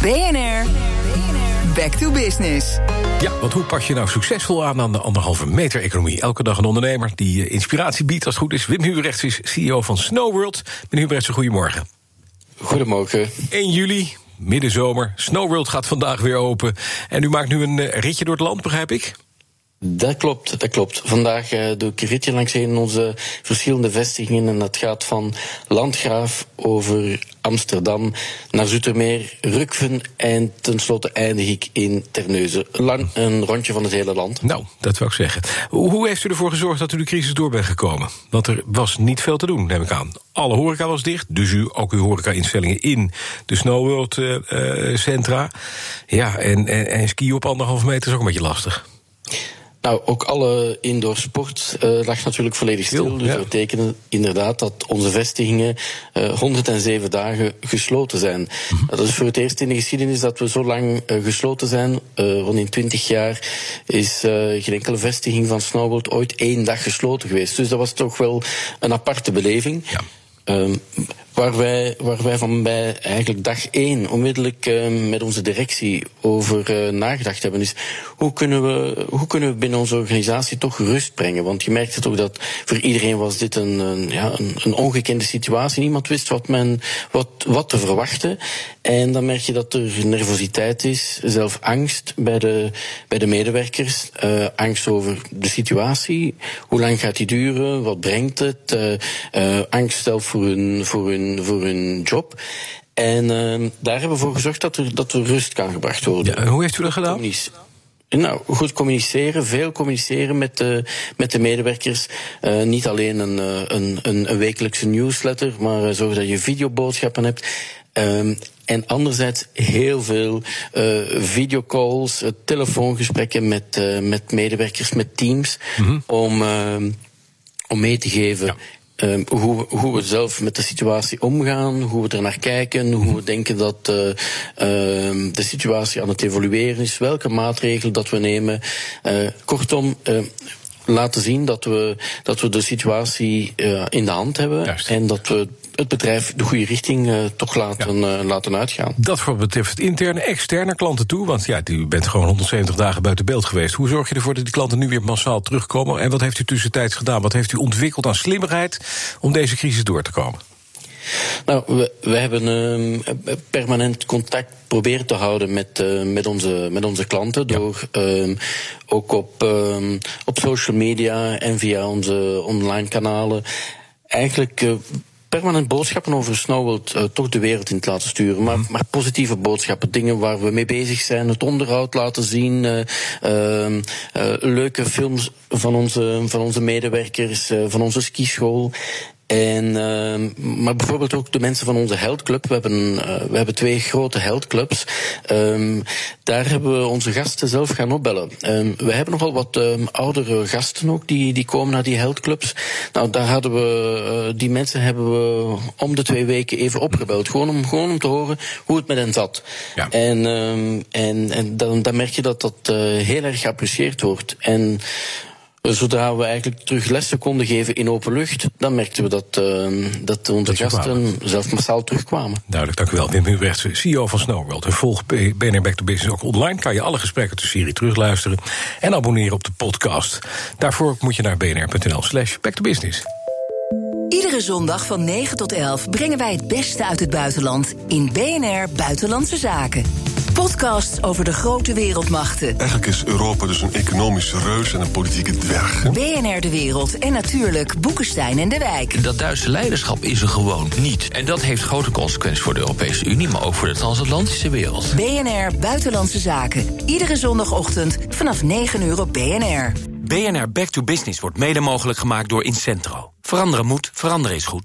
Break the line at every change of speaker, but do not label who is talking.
BNR, back to business.
Ja, want hoe pak je nou succesvol aan aan de anderhalve meter economie? Elke dag een ondernemer die eh, inspiratie biedt als het goed is. Wim Huberrechts is CEO van Snowworld. Meneer Huberrechts, goedemorgen.
Goedemorgen.
1 juli, middenzomer. Snowworld gaat vandaag weer open. En u maakt nu een eh, ritje door het land, begrijp ik?
Dat klopt, dat klopt. Vandaag uh, doe ik een ritje langs een onze verschillende vestigingen. En dat gaat van Landgraaf over Amsterdam naar Zoetermeer, Rukven en tenslotte eindig ik in Terneuzen. Lang een rondje van het hele land.
Nou, dat wil ik zeggen. Hoe heeft u ervoor gezorgd dat u de crisis door bent gekomen? Want er was niet veel te doen, neem ik aan. Alle horeca was dicht, dus u, ook uw horeca-instellingen in de Snowworld-centra. Uh, ja, en, en, en skiën op anderhalve meter is ook een beetje lastig.
Nou, ook alle indoor sport uh, lag natuurlijk volledig stil. Dus ja. dat betekent inderdaad dat onze vestigingen uh, 107 dagen gesloten zijn. -hmm. Dat is voor het eerst in de geschiedenis dat we zo lang uh, gesloten zijn. want in 20 jaar is geen enkele vestiging van Snowboard ooit één dag gesloten geweest. Dus dat was toch wel een aparte beleving. Ja. Um, waar wij, waar wij van bij eigenlijk dag één onmiddellijk uh, met onze directie over uh, nagedacht hebben, is hoe kunnen, we, hoe kunnen we binnen onze organisatie toch rust brengen? Want je merkte toch dat voor iedereen was dit een, een, ja, een, een ongekende situatie. Niemand wist wat, men, wat, wat te verwachten. En dan merk je dat er nervositeit is, zelf angst bij de, bij de medewerkers. Uh, angst over de situatie. Hoe lang gaat die duren? Wat brengt het? angst zelf voor hun, voor hun voor hun job. En uh, daar hebben we voor gezorgd dat er, dat er rust kan gebracht worden.
Ja, hoe heeft u dat gedaan?
Communice nou, goed communiceren, veel communiceren met de, met de medewerkers. Uh, niet alleen een, een, een, een wekelijkse newsletter, maar uh, zorg dat je videoboodschappen hebt. Um, en anderzijds heel veel uh, videocalls, telefoongesprekken met, met medewerkers, met teams, mm -hmm. om, om mee te geven. Ja Uh, hoe, hoe, we zelf met de situatie omgaan, hoe we er naar kijken, hoe we denken dat uh, uh, de situatie aan het evolueren is, welke maatregelen dat we nemen. kortom, laten zien dat we, dat we de situatie in de hand hebben Juist. en dat we het bedrijf de goede richting uh, toch laten, ja. uh, laten uitgaan.
Dat voor betreft interne, externe klanten toe. Want ja, u bent gewoon 170 dagen buiten beeld geweest. Hoe zorg je ervoor dat die klanten nu weer massaal terugkomen? En wat heeft u tussentijds gedaan? Wat heeft u ontwikkeld aan slimmerheid om deze crisis door te komen?
Nou, we, we hebben um, permanent contact proberen te houden met, uh, met, onze, met onze klanten. Ja. Door um, ook op, um, op social media en via onze online kanalen. Eigenlijk uh, permanent boodschappen over Snowworld uh, toch de wereld in te laten sturen. Maar, maar positieve boodschappen, dingen waar we mee bezig zijn, het onderhoud laten zien, uh, uh, leuke films van onze, van onze medewerkers, van onze skischool. En, uh, maar bijvoorbeeld ook de mensen van onze heldclub. We hebben, uh, we hebben twee grote heldclubs. Um, daar hebben we onze gasten zelf gaan opbellen. Um, we hebben nogal wat um, oudere gasten ook die, die komen naar die heldclubs. Nou, daar hadden we, uh, die mensen hebben we om de twee weken even opgebeld. Gewoon om, gewoon om te horen hoe het met hen zat. Ja. En, en, en dan, dan merk je dat dat uh, heel erg geapprecieerd wordt. En Zodra we eigenlijk terug lessen konden geven in open lucht, dan merkten we dat, uh, dat onze gasten zelf massaal terugkwamen.
Duidelijk, dank u wel. Wim Huberts, CEO van Snowworld. En volg BNR Back to Business ook online. Kan je alle gesprekken de serie terugluisteren. En abonneren op de podcast. Daarvoor moet je naar bnr.nl slash back to business.
Iedere zondag van 9 tot 11 brengen wij het beste uit het buitenland in BNR Buitenlandse Zaken. Podcasts over de grote wereldmachten.
Eigenlijk is Europa dus een economische reus en een politieke dwerg.
BNR de Wereld en natuurlijk Boekenstein en de Wijk.
Dat Duitse leiderschap is er gewoon niet. En dat heeft grote consequenties voor de Europese Unie, maar ook voor de transatlantische wereld.
BNR Buitenlandse Zaken. Iedere zondagochtend vanaf 9 uur op BNR.
BNR Back to Business wordt mede mogelijk gemaakt door Incentro. Veranderen moet, veranderen is goed.